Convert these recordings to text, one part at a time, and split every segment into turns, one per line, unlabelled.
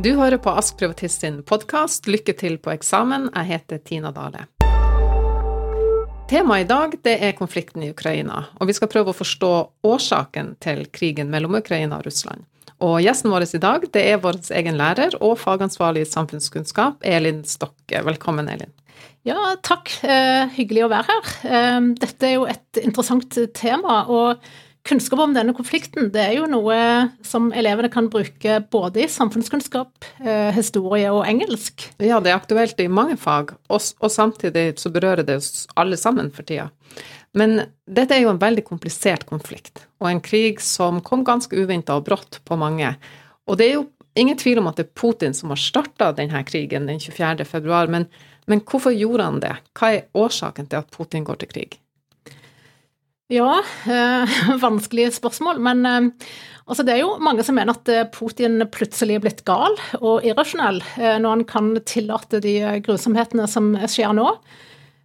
Du hører på Ask Privatist sin podkast Lykke til på eksamen. Jeg heter Tina Dale. Temaet i dag det er konflikten i Ukraina, og vi skal prøve å forstå årsaken til krigen mellom Ukraina og Russland. Og gjesten vår i dag det er vår egen lærer og fagansvarlig i samfunnskunnskap, Elin Stokke. Velkommen, Elin.
Ja, takk. Eh, hyggelig å være her. Eh, dette er jo et interessant tema. og Kunnskap om denne konflikten det er jo noe som elevene kan bruke både i samfunnskunnskap, eh, historie og engelsk.
Ja, det er aktuelt i mange fag, og, og samtidig så berører det oss alle sammen for tida. Men dette er jo en veldig komplisert konflikt, og en krig som kom ganske uventa og brått på mange. Og det er jo ingen tvil om at det er Putin som har starta denne krigen den 24. februar, men, men hvorfor gjorde han det? Hva er årsaken til at Putin går til krig?
Ja, øh, vanskelig spørsmål. Men øh, altså det er jo mange som mener at eh, Putin plutselig er blitt gal og irrasjonell øh, når han kan tillate de grusomhetene som skjer nå.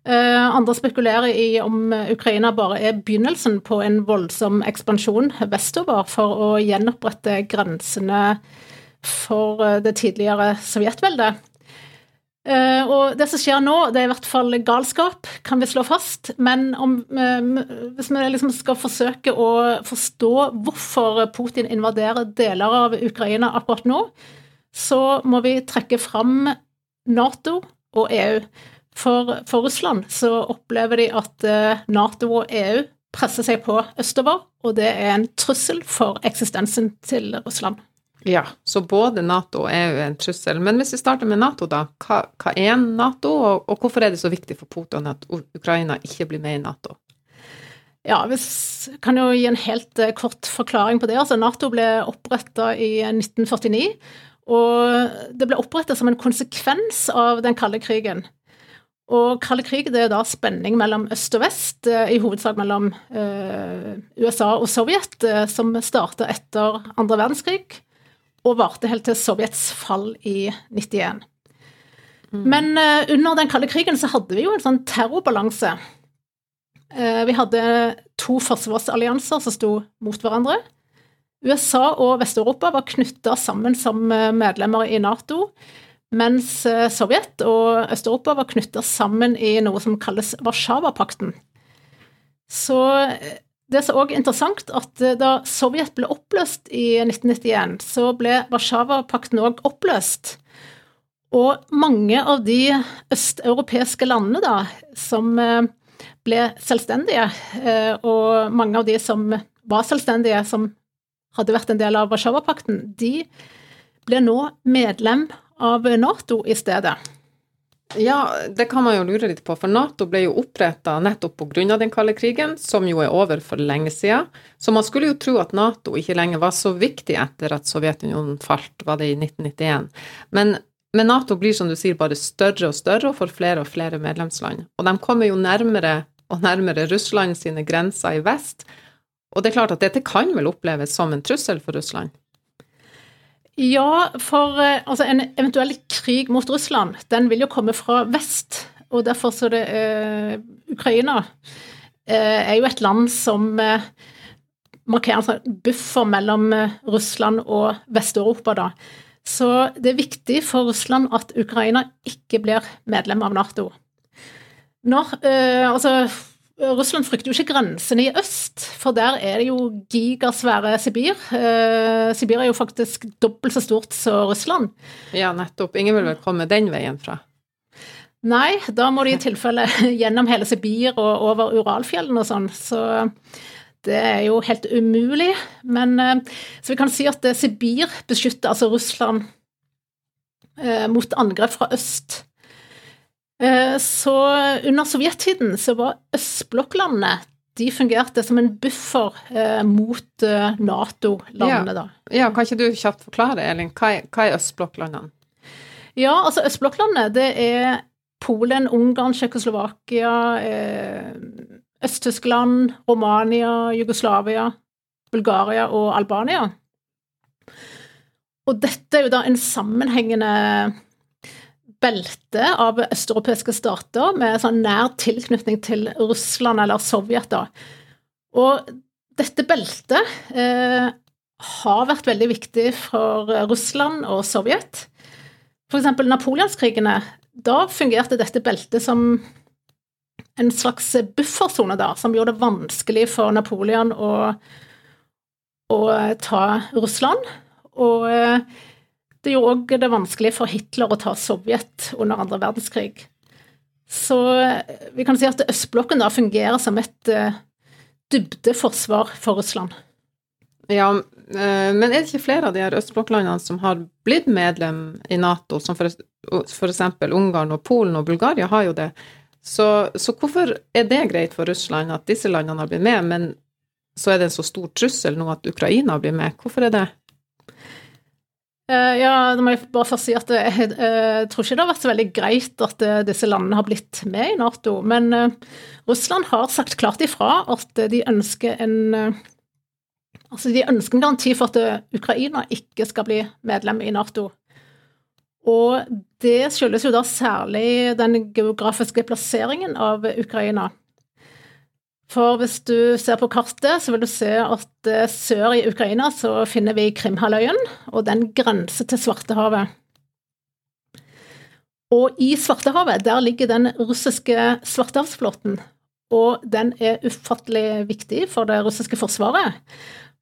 Eh, andre spekulerer i om Ukraina bare er begynnelsen på en voldsom ekspansjon vestover for å gjenopprette grensene for eh, det tidligere Sovjetveldet. Uh, og det som skjer nå, det er i hvert fall galskap, kan vi slå fast. Men om, uh, hvis vi liksom skal forsøke å forstå hvorfor Putin invaderer deler av Ukraina akkurat nå, så må vi trekke fram Nato og EU. For, for Russland så opplever de at uh, Nato og EU presser seg på østover, og det er en trussel for eksistensen til Russland.
Ja, så både Nato og EU er en trussel. Men hvis vi starter med Nato, da. Hva, hva er Nato, og, og, hvorfor er det så viktig for Putin at Ukraina ikke blir med i Nato?
Ja, vi kan jo gi en helt eh, kort forklaring på det. Altså, Nato ble oppretta i 1949, og det ble oppretta som en konsekvens av den kalde krigen. Og kalde krig det er da spenning mellom øst og vest, eh, i hovedsak mellom eh, USA og Sovjet, eh, som starta etter andre verdenskrig og varte helt til Sovjets fall i 91. Mm. Men uh, under den kalde krigen så hadde vi jo en sånn terrorbalanse. Uh, vi hadde to forsvarsallianser som sto mot hverandre. USA og Vest-Europa var knytta sammen som eh, medlemmer i Nato, mens Sovjet og Øst-Europa var knytta sammen i noe som kalles Warszawapakten. Så det er òg interessant at eh, da Sovjet ble oppløst i 1991, så ble Warszawapakten òg oppløst. Og mange av de østeuropeiske landene da, som eh, ble selvstendige, eh, og mange av de som var selvstendige, som hadde vært en del av Warszawapakten, de ble nå medlem av Nato i stedet.
Ja, det kan man jo lure litt på, for Nato ble jo oppretta nettopp pga. den kalde krigen, som jo er over for lenge siden. Så man skulle jo tro at Nato ikke lenger var så viktig etter at Sovjetunionen falt, var det i 1991. Men, men Nato blir, som du sier, bare større og større og får flere og flere medlemsland. Og de kommer jo nærmere og nærmere Russland sine grenser i vest. Og det er klart at dette kan vel oppleves som en trussel for Russland?
Ja, for eh, altså, en eventuell krig mot Russland, den vil jo komme fra vest. Og derfor så det eh, Ukraina eh, er jo et land som eh, markerer en sånn buffer mellom eh, Russland og Vest-Europa, da. Så det er viktig for Russland at Ukraina ikke blir medlem av Nato. Når, eh, altså Russland frykter jo ikke grensene i øst, for der er det jo gigasvære Sibir. Eh, Sibir er jo faktisk dobbelt så stort som Russland.
Ja, nettopp. Ingen vil vel komme den veien fra?
Nei, da må de i tilfelle gjennom hele Sibir og over Uralfjellene og sånn. Så det er jo helt umulig. Men eh, så vi kan si at Sibir beskytter altså Russland eh, mot angrep fra øst. Eh, så under sovjettiden så var østblokklandene de fungerte som en buffer eh, mot eh, Nato-landene,
ja. da. Ja, kan ikke du kjapt forklare, det, Elin, hva er, hva er østblokklandene?
Ja, altså østblokklandet, det er Polen, Ungarn, Tsjekkoslovakia, eh, Øst-Tyskland, Romania, Jugoslavia, Bulgaria og Albania. Og dette er jo da en sammenhengende belte av østeuropeiske stater med sånn nær tilknytning til Russland eller Sovjet. da. Og dette beltet eh, har vært veldig viktig for Russland og Sovjet. Eksempel napoleonskrigene. Da fungerte dette beltet som en slags buffersone, da, som gjorde det vanskelig for Napoleon å, å ta Russland. Og eh, det jo òg det vanskelig for Hitler å ta Sovjet under andre verdenskrig. Så eh, vi kan si at østblokken da fungerer som et uh, dybdeforsvar for Russland.
Ja, uh, men er det ikke flere av de her østblokklandene som har blitt medlem i Nato, som eksempel Ungarn og Polen og Bulgaria har jo det. Så, så, hvorfor er det greit for Russland at disse landene har blitt med, men så er det en så stor trussel nå at Ukraina blir med? Hvorfor er det?
Uh, ja, da må jeg bare først si at jeg, jeg, jeg, tror ikke det har vært så veldig greit at uh, disse landene har blitt med i Nato. Men uh, Russland har sagt klart ifra at de ønsker en Altså, de ønsker en garanti for at Ukraina ikke skal bli medlem i Nato. Og det skyldes jo da særlig den geografiske plasseringen av Ukraina. For hvis du ser på kartet, så vil du se at eh, sør i Ukraina så finner vi Krimhalvøya, og den grenser til Svartehavet. Og i Svartehavet, der ligger den russiske svartehavsflåten. Og den er ufattelig viktig for det russiske forsvaret.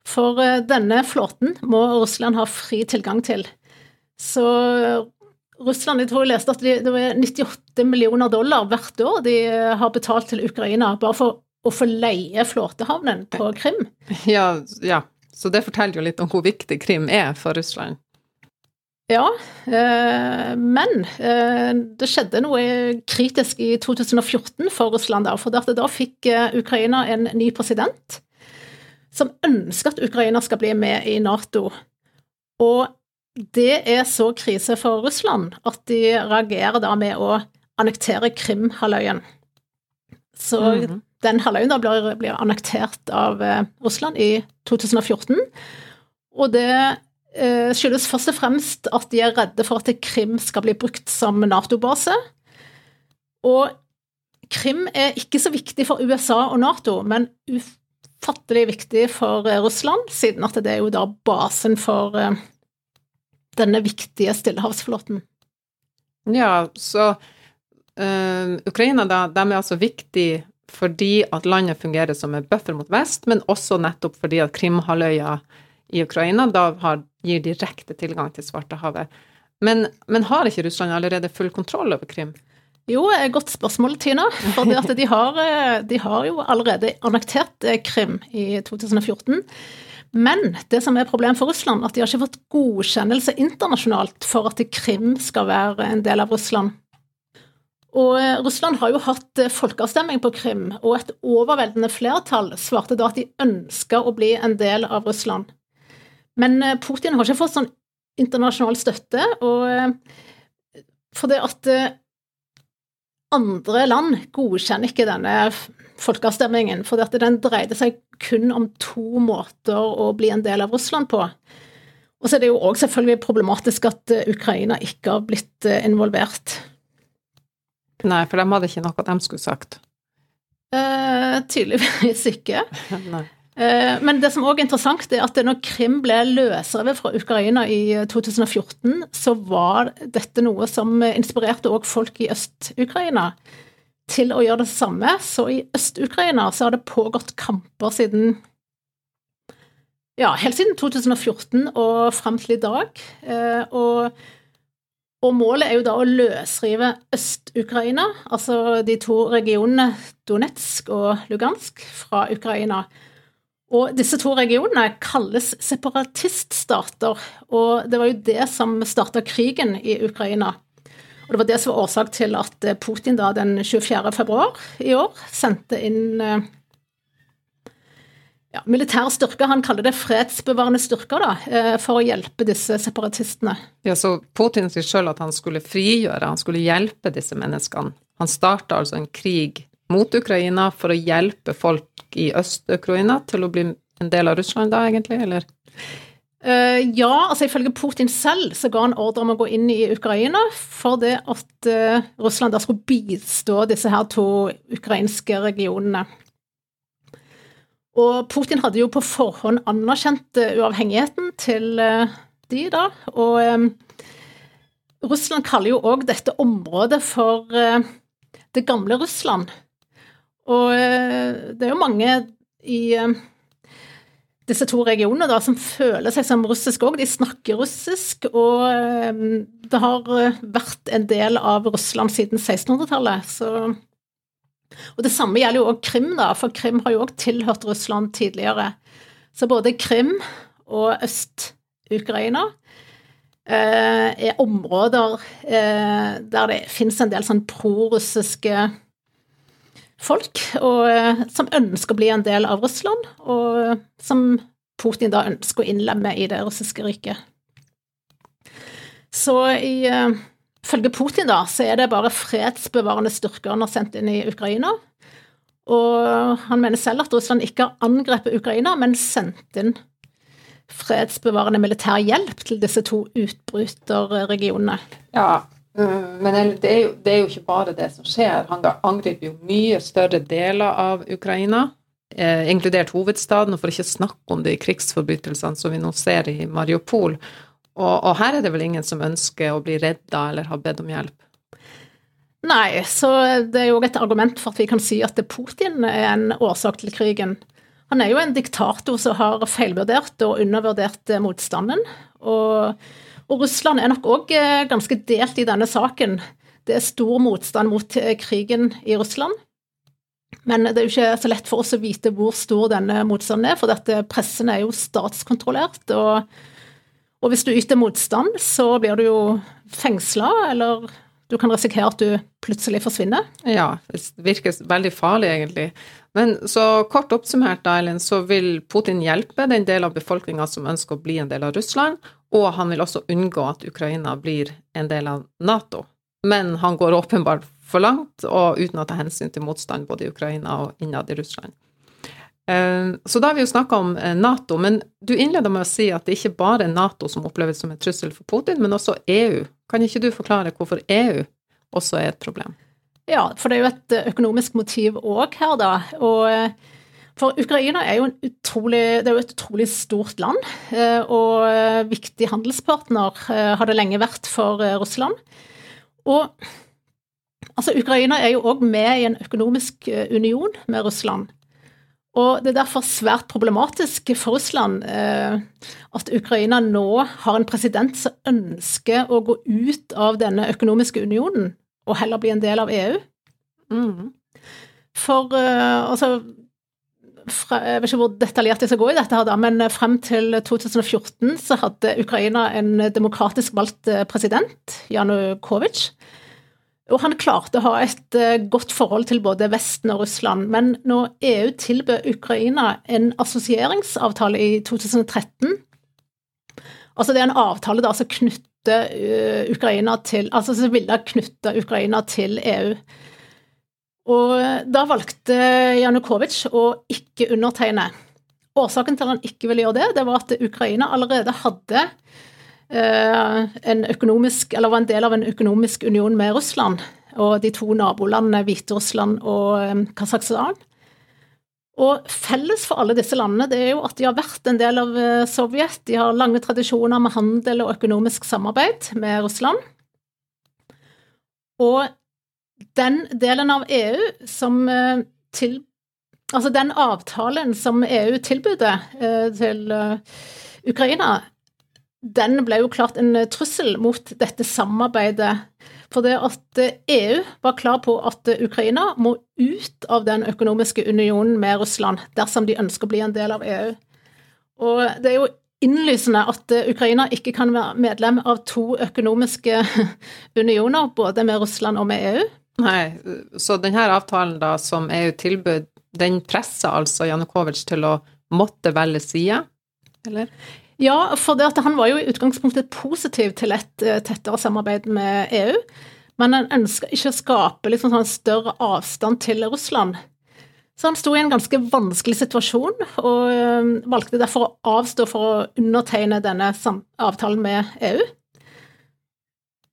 For eh, denne flåten må Russland ha fri tilgang til. Så Russland jeg tror jeg leste at de, det var 98 millioner dollar hvert år de har betalt til Ukraina bare for å få leie flåtehavnen på Krim.
Ja, ja, så det forteller jo litt om hvor viktig Krim er for Russland.
Ja, eh, men eh, det skjedde noe kritisk i 2014 for Russland. Da, for da fikk eh, Ukraina en ny president som ønsker at Ukraina skal bli med i Nato. Og det er så krise for Russland at de reagerer da med å annektere Krimhalvøya. Så mm -hmm den halvøya blir, blir, annektert av eh, Russland i 2014. Og det eh, skyldes først og fremst at de er redde for at Krim skal bli brukt som Nato-base. Og Krim er ikke så viktig for USA og Nato, men ufattelig viktig for eh, Russland, siden at det er jo da basen for eh, denne viktige stillehavsflåten.
Ja, så Ukraina da, de er altså viktig fordi at landet fungerer som en buffer mot vest, men også nettopp fordi at Krimhalvøya i Ukraina da har, gir direkte tilgang til Svartehavet. Men, men har ikke Russland allerede full kontroll over Krim?
Jo, godt spørsmål, Tina. For de har, de har jo allerede annektert eh, Krim i 2014. Men det som er problemet for Russland, at de har ikke fått godkjennelse internasjonalt for at Krim skal være en del av Russland. Og eh, Russland har jo hatt eh, folkeavstemning på Krim, og et overveldende flertall svarte da at de ønska å bli en del av Russland. Men eh, Putin har ikke fått sånn internasjonal støtte, og for det at andre land godkjenner ikke denne folkeavstemningen, for at den dreide seg kun om to måter å bli en del av Russland på. Og så er det jo òg selvfølgelig problematisk at Ukraina ikke har blitt involvert.
Nei, for de hadde ikke noe de skulle sagt.
Eh, tydeligvis ikke. Nei. Eh, men det som òg er interessant, er at når Krim ble løsrevet fra Ukraina i 2014, så var dette noe som inspirerte òg folk i Øst-Ukraina til å gjøre det samme. Så i Øst-Ukraina så har det pågått kamper siden ja, helt siden 2014 og fram til i dag. Eh, og og målet er jo da å løsrive Øst-Ukraina, altså de to regionene Donetsk og Lugansk, fra Ukraina. Og disse to regionene kalles separatiststater, og det var jo det som starta krigen i Ukraina. Og det var det som var årsak til at Putin da den 24. februar i år sendte inn eh, ja, militære styrker. Han kaller det fredsbevarende styrker, da, eh, for å hjelpe disse separatistene.
Ja, Så Putin sier sjøl at han skulle frigjøre, han skulle hjelpe disse menneskene. Han starta altså en krig mot Ukraina for å hjelpe folk i Øst-Ukraina til å bli en del av Russland da, egentlig, eller?
Uh, ja, altså ifølge Putin selv så ga han ordre om å gå inn i Ukraina for det at uh, Russland da skulle bistå disse her to ukrainske regionene. Og Putin hadde jo på forhånd anerkjent uavhengigheten til de, da. Og eh, Russland kaller jo òg dette området for eh, det gamle Russland. Og eh, det er jo mange i uh, disse to regionene da, som føler seg som russisk òg. De snakker russisk, og det har vært en del av Russland siden 1600-tallet. Og det samme gjelder jo òg Krim, da, for Krim har jo òg tilhørt Russland tidligere. Så både Krim og Øst-Ukraina Eh, er områder eh, der det finnes en del sånn prorussiske folk, og, eh, som ønsker å bli en del av Russland, og som Putin da ønsker å innlemme i det russiske riket. Så ifølge Putin da, så er det bare fredsbevarende styrker han har sendt inn i Ukraina. Og han mener selv at Russland ikke har angrepet Ukraina, men sendt inn fredsbevarende militær hjelp til disse to utbryterregionene.
Ja, mm, men det er, jo, det er, jo, ikke bare det som skjer. Han angriper jo mye større deler av Ukraina, eh, inkludert hovedstaden, og for ikke snakke om de krigsforbrytelsene som vi nå ser i Mariupol. Og, og her er det vel ingen som ønsker å bli redda eller har bedt om hjelp?
Nei, så det er jo et argument for at vi kan si at Putin er en årsak til krigen. Han er jo en diktator som har feilvurdert og undervurdert motstanden. Og, og Russland er nok òg eh, ganske delt i denne saken. Det er stor motstand mot eh, krigen i Russland. Men det er jo ikke så lett for oss å vite hvor stor denne motstanden er, for dette pressen er jo statskontrollert. Og, og hvis du yter motstand, så blir du jo fengsla, eller du kan risikere at du plutselig forsvinner.
Ja, det virker veldig farlig, egentlig. Men så kort oppsummert, Eileen, så vil Putin hjelpe den del av befolkninga som ønsker å bli en del av Russland, og han vil også unngå at Ukraina blir en del av Nato. Men han går åpenbart for langt, og uten å ta hensyn til motstand både i Ukraina og innad i Russland. Eh, så da har vi jo snakka om eh, Nato, men du innleda med å si at det ikke bare er Nato som oppleves som en trussel for Putin, men også EU. Kan ikke du forklare hvorfor EU også er et problem?
Ja, for det er jo et eh, økonomisk motiv òg her, da. Og for Ukraina er jo, utrolig, er jo et utrolig stort land, og viktig handelspartner har det lenge vært for Russland. Og altså, Ukraina er jo òg med i en økonomisk union med Russland. Og det er derfor svært problematisk for Russland eh, at Ukraina nå har en president som ønsker å gå ut av denne økonomiske unionen og heller bli en del av EU. Mm. For eh, altså fra, Jeg vet ikke hvor detaljert jeg skal gå i dette, her da, men frem til 2014 så hadde Ukraina en demokratisk valgt eh, president, Janukovitsj. Og han klarte å ha et uh, godt forhold til både Vesten og Russland. Men når EU tilbød Ukraina en assosieringsavtale i 2013 Altså det er en avtale da som knytter Ukraina til Altså som ville knytte Ukraina til EU. Og da valgte Janukovitsj å ikke undertegne. Årsaken til at han ikke ville gjøre det, det var at Ukraina allerede hadde eh, en økonomisk, eller var en del av en økonomisk union med Russland og de to nabolandene Hviterussland og eh, Kasakhstan. Og felles for alle disse landene det er jo at de har vært en del av eh, Sovjet. De har lange tradisjoner med handel og økonomisk samarbeid med Russland. Og den delen av EU som eh, til Altså den avtalen som EU tilbød eh, til Ukraina, den ble jo klart en trussel mot dette samarbeidet for det at EU var klar på at Ukraina må ut av den økonomiske unionen med Russland dersom de ønsker å bli en del av EU. Og det er jo innlysende at Ukraina ikke kan være medlem av to økonomiske unioner, både med Russland og med EU.
Nei, så denne avtalen da som EU tilbød, den presser altså Janukovitsj til å måtte velge side, eller?
Ja, for han var jo i utgangspunktet positiv til et eh, tettere samarbeid med EU. Men han ønska ikke å skape liksom sånn større avstand til Russland. Så han sto i en ganske vanskelig situasjon, og eh, valgte derfor å avstå for å undertegne denne avtalen med EU.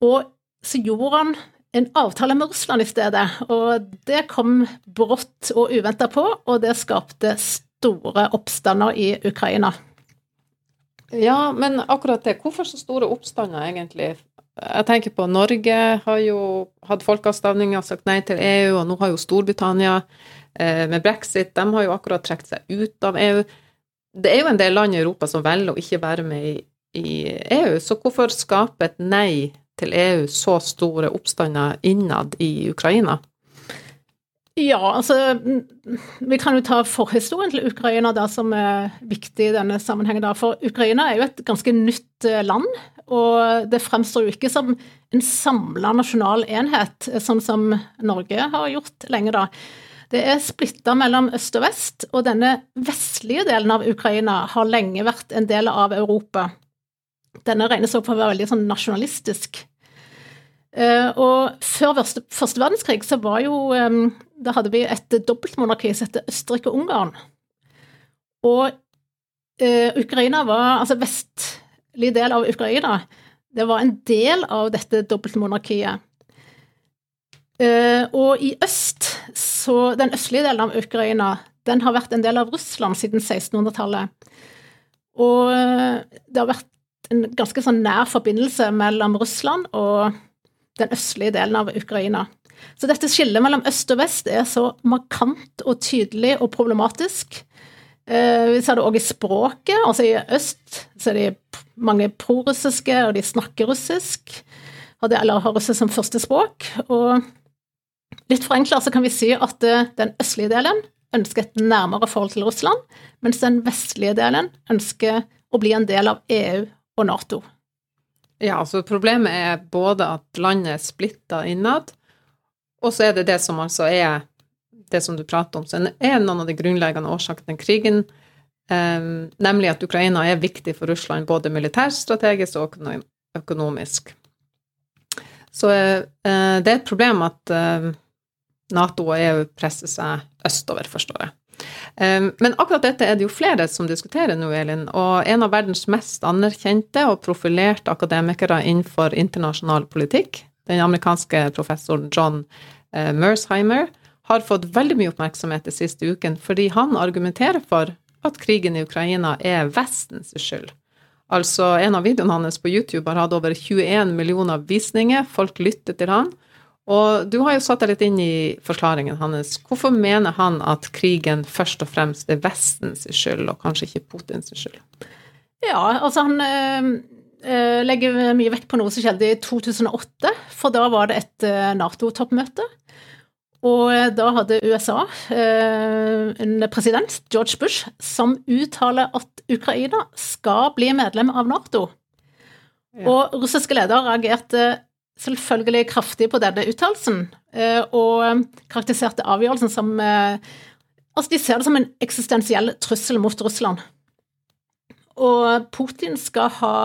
Og så gjorde han en avtale med Russland i stedet, og det kom brått og uventa på, og det skapte store oppstander i Ukraina.
Ja, men akkurat det. Hvorfor så store oppstander, egentlig? Jeg tenker på Norge har jo hatt folkeavstemning og sagt nei til EU, og nå har jo Storbritannia eh, med brexit De har jo akkurat trukket seg ut av EU. Det er jo en del land i Europa som velger å ikke være med i, i EU, så hvorfor skape et nei til EU så store oppstander innad i Ukraina?
Ja, altså Vi kan jo ta forhistorien til Ukraina, da, som er viktig i denne sammenhengen. Da. For Ukraina er jo et ganske nytt eh, land, og det fremstår jo ikke som en samla nasjonal enhet, sånn som Norge har gjort lenge, da. Det er splitta mellom øst og vest, og denne vestlige delen av Ukraina har lenge vært en del av Europa. Denne regnes også for å være veldig sånn nasjonalistisk. Uh, og før første, verdenskrig så var jo Da hadde vi et dobbeltmonarki som het Østerrike-Ungarn. Og eh, Ukraina var Altså vestlig del av Ukraina, det var en del av dette dobbeltmonarkiet. Eh, og i øst, så Den østlige delen av Ukraina, den har vært en del av Russland siden 1600-tallet. Og det har vært en ganske sånn nær forbindelse mellom Russland og den østlige delen av Ukraina. Så dette skillet mellom øst og vest er så markant og tydelig og problematisk. Eh, vi ser det òg i språket. Altså I øst så er de mange prorussiske, og de snakker russisk. Eller har russisk som første språk. Og litt forenkla så kan vi si at eh, den østlige delen ønsker et nærmere forhold til Russland, mens den vestlige delen ønsker å bli en del av EU og Nato.
Ja, altså problemet er både at landet er splitta innad, og så er det det som altså er det som du prater om, så er noen av de grunnleggende årsakene til krigen, eh, nemlig at Ukraina er viktig for Russland både militærstrategisk og økonomisk. Så eh, det er et problem at eh, Nato og EU presser seg østover, forstår jeg. Men akkurat dette er det jo flere som diskuterer nå, Elin. Og en av verdens mest anerkjente og profilerte akademikere innenfor internasjonal politikk, den amerikanske professoren John eh, Mersheimer, har fått veldig mye oppmerksomhet den siste uken fordi han argumenterer for at krigen i Ukraina er Vestens skyld. Altså, en av videoene hans på YouTube har hatt over 21 millioner visninger, folk lytter til han, og du har jo satt deg litt inn i forklaringen hans. Hvorfor mener han at krigen først og fremst er Vestens skyld, og kanskje ikke Putins skyld?
Ja, altså han øh, legger mye vekt på noe som skjedde i 2008, for da var det et øh, Nato-toppmøte. Og da hadde USA en president, George Bush, som uttaler at Ukraina skal bli medlem av Nato. Ja. Og russiske ledere reagerte selvfølgelig kraftig på denne uttalelsen, eh, og karakteriserte avgjørelsen som eh, Altså, de ser det som en eksistensiell trussel mot Russland. Og Putin skal ha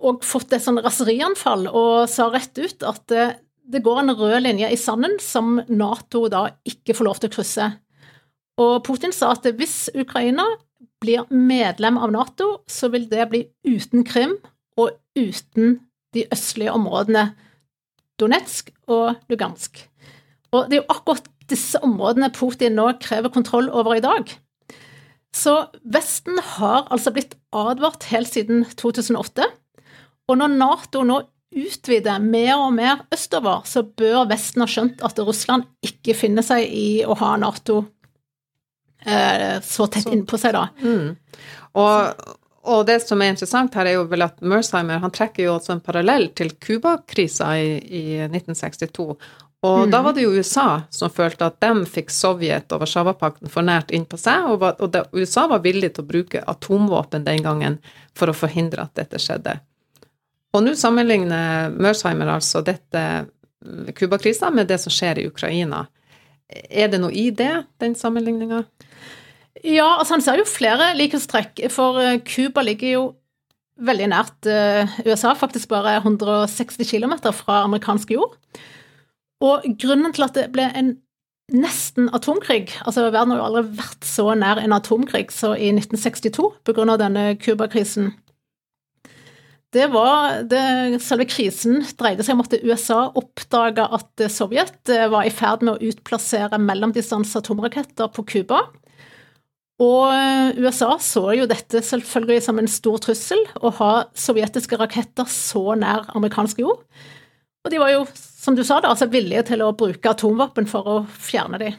og fått et sånn raserianfall og sa rett ut at det, går en rød linje i sanden som Nato da ikke får lov til å krysse. Og Putin sa at hvis Ukraina blir medlem av Nato, så vil det bli uten Krim og uten de østlige områdene Donetsk og Lugansk. Og det er jo akkurat disse områdene Putin nå krever kontroll over i dag. Så Vesten har altså blitt advart helt siden 2008, og når Nato nå utvider mer og mer østover, så bør Vesten ha skjønt at Russland ikke finner seg i å ha Nato eh, så tett innpå seg, da.
Mm. Og, og det som er interessant her, er jo vel at Mersheimer han trekker jo også en parallell til Cuba-krisa i, i, 1962. Og mm. da var det jo USA som følte at de fikk Sovjet og Warszawapakten for nært innpå seg, og, var, og det, USA var villig til å bruke atomvåpen den gangen for å forhindre at dette skjedde. Og nå sammenligner Mersheimer altså dette Cuba-krisa med det som skjer i Ukraina. Er det noe i det, den sammenligninga?
Ja, altså han ser jo flere likhetstrekk, for eh, Cuba ligger jo veldig nært uh, USA, faktisk bare 160 km fra amerikansk jord. Og grunnen til at det ble en nesten atomkrig Altså, verden har jo aldri vært så nær en atomkrig så i 1962 på grunn av denne Cuba-krisen. det var det, Selve krisen dreide seg om at USA oppdaga at Sovjet var i ferd med å utplassere mellomdistanse atomraketter på Cuba. Og USA så jo dette selvfølgelig som en stor trussel, å ha sovjetiske raketter så nær amerikansk jord. Og de var jo, som du sa, da, altså villige til å bruke atomvåpen for å fjerne dem.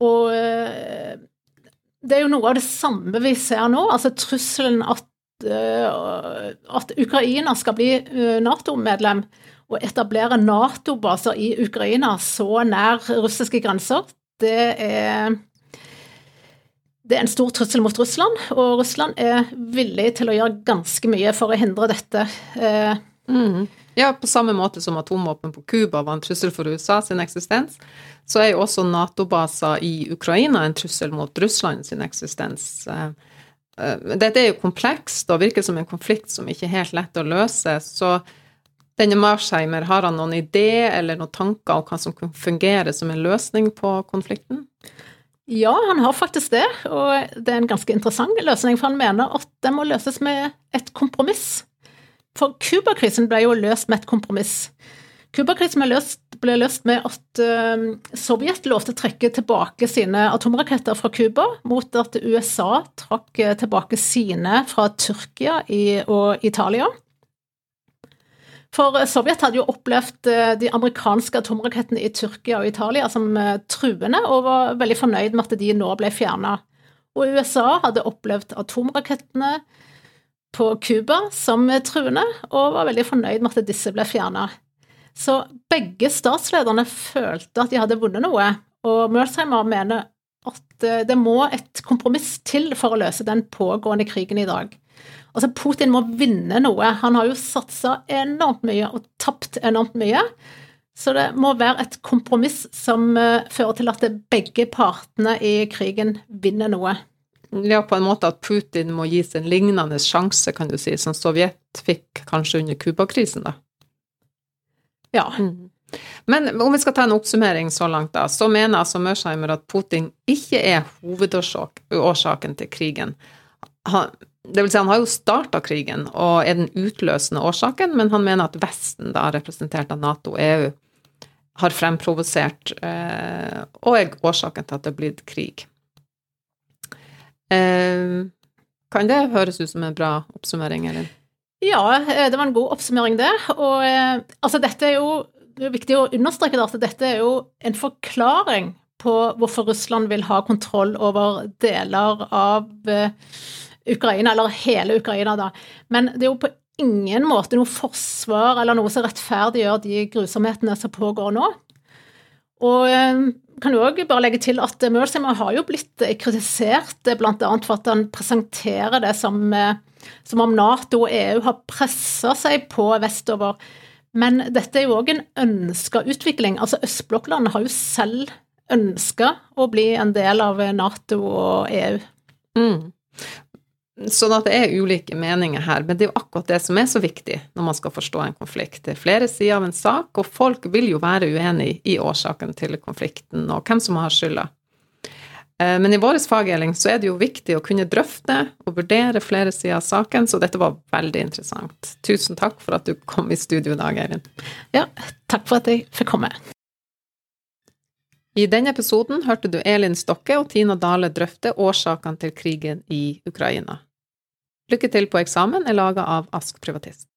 Og det er jo noe av det samme vi ser nå. altså Trusselen at, uh, at Ukraina skal bli uh, Nato-medlem og etablere Nato-baser i Ukraina så nær russiske grenser, det er det er en stor trussel mot Russland, og Russland er villig til å gjøre ganske mye for å hindre dette.
Mm. Ja, på samme måte som atomvåpen på Cuba var en trussel for USA sin eksistens, så er jo også Nato-baser i Ukraina en trussel mot Russland sin eksistens. Eh, eh, dette er jo komplekst og virker som en konflikt som ikke er helt lett å løse. Så denne Marsheimer, har han noen idé eller noen tanker om hva som kan fungere som en løsning på konflikten?
Ja, han har faktisk det, og det er en ganske interessant løsning, for han mener at det må løses med et kompromiss. For Cuba-krisen ble jo løst med et kompromiss. Cuba-krisen ble, ble, løst med at uh, Sovjet lovte å trekke tilbake sine atomraketter fra Cuba, mot at USA trakk uh, tilbake sine fra Tyrkia i, og Italia. For uh, Sovjet hadde jo opplevd uh, de amerikanske atomrakettene i Tyrkia og Italia som truende, og var veldig fornøyd med at de nå ble fjerna. Og USA hadde opplevd atomrakettene på Cuba som truende, og var veldig fornøyd med at disse ble fjerna. Så begge statslederne følte at de hadde vunnet noe, og Mersheimer mener at eh, det må et kompromiss til for å løse den pågående krigen i dag. Altså, Putin må vinne noe. Han har jo satsa enormt mye og tapt enormt mye. Så det må være et kompromiss som uh, fører til at begge partene i krigen vinner noe.
Ja, på en måte at Putin må gis en lignende sjanse, kan du si, som Sovjet fikk kanskje under Cuba-krisen, da.
Ja. Mm.
Men om vi skal ta en oppsummering så langt, da, så mener altså Mørsheimer at Putin ikke er hovedårsaken til krigen. Han, det vil si, han har jo starta krigen og er den utløsende årsaken, men han mener at Vesten, da representert av Nato og EU, har fremprovosert eh, og er årsaken til at det er blitt krig. Eh, kan det høres ut som en bra oppsummering, eller?
Ja, eh, det var en god oppsummering, det. Og eh, altså, dette er jo det er viktig å understreke at dette er jo en forklaring på hvorfor Russland vil ha kontroll over deler av Ukraina, eller hele Ukraina, da. Men det er jo på ingen måte noe forsvar eller noe som rettferdiggjør de grusomhetene som pågår nå. Og eh, kan jo òg bare legge til at Mersimer har jo blitt kritisert bl.a. for at han presenterer det som, eh, som om Nato og EU har pressa seg på vestover. Men dette er jo òg en ønska utvikling. Altså Østblokklandet har jo selv ønska å bli en del av Nato og EU.
Mm. Sånn at det er ulike meninger her, men det er jo akkurat det som er så viktig når man skal forstå en konflikt. Det er flere sider av en sak, og folk vil jo være uenig i årsaken til konflikten og hvem som har skylda. Eh, men i vår fagdeling så er det jo viktig å kunne drøfte og vurdere flere sider av saken, så dette var veldig interessant. Tusen takk for at du kom i studio i dag, Eirin.
Ja, takk for at jeg fikk komme.
I denne episoden hørte du Elin Stokke og Tina Dale drøfte årsakene til krigen i Ukraina. Lykke til på eksamen er laga av Ask Privatist.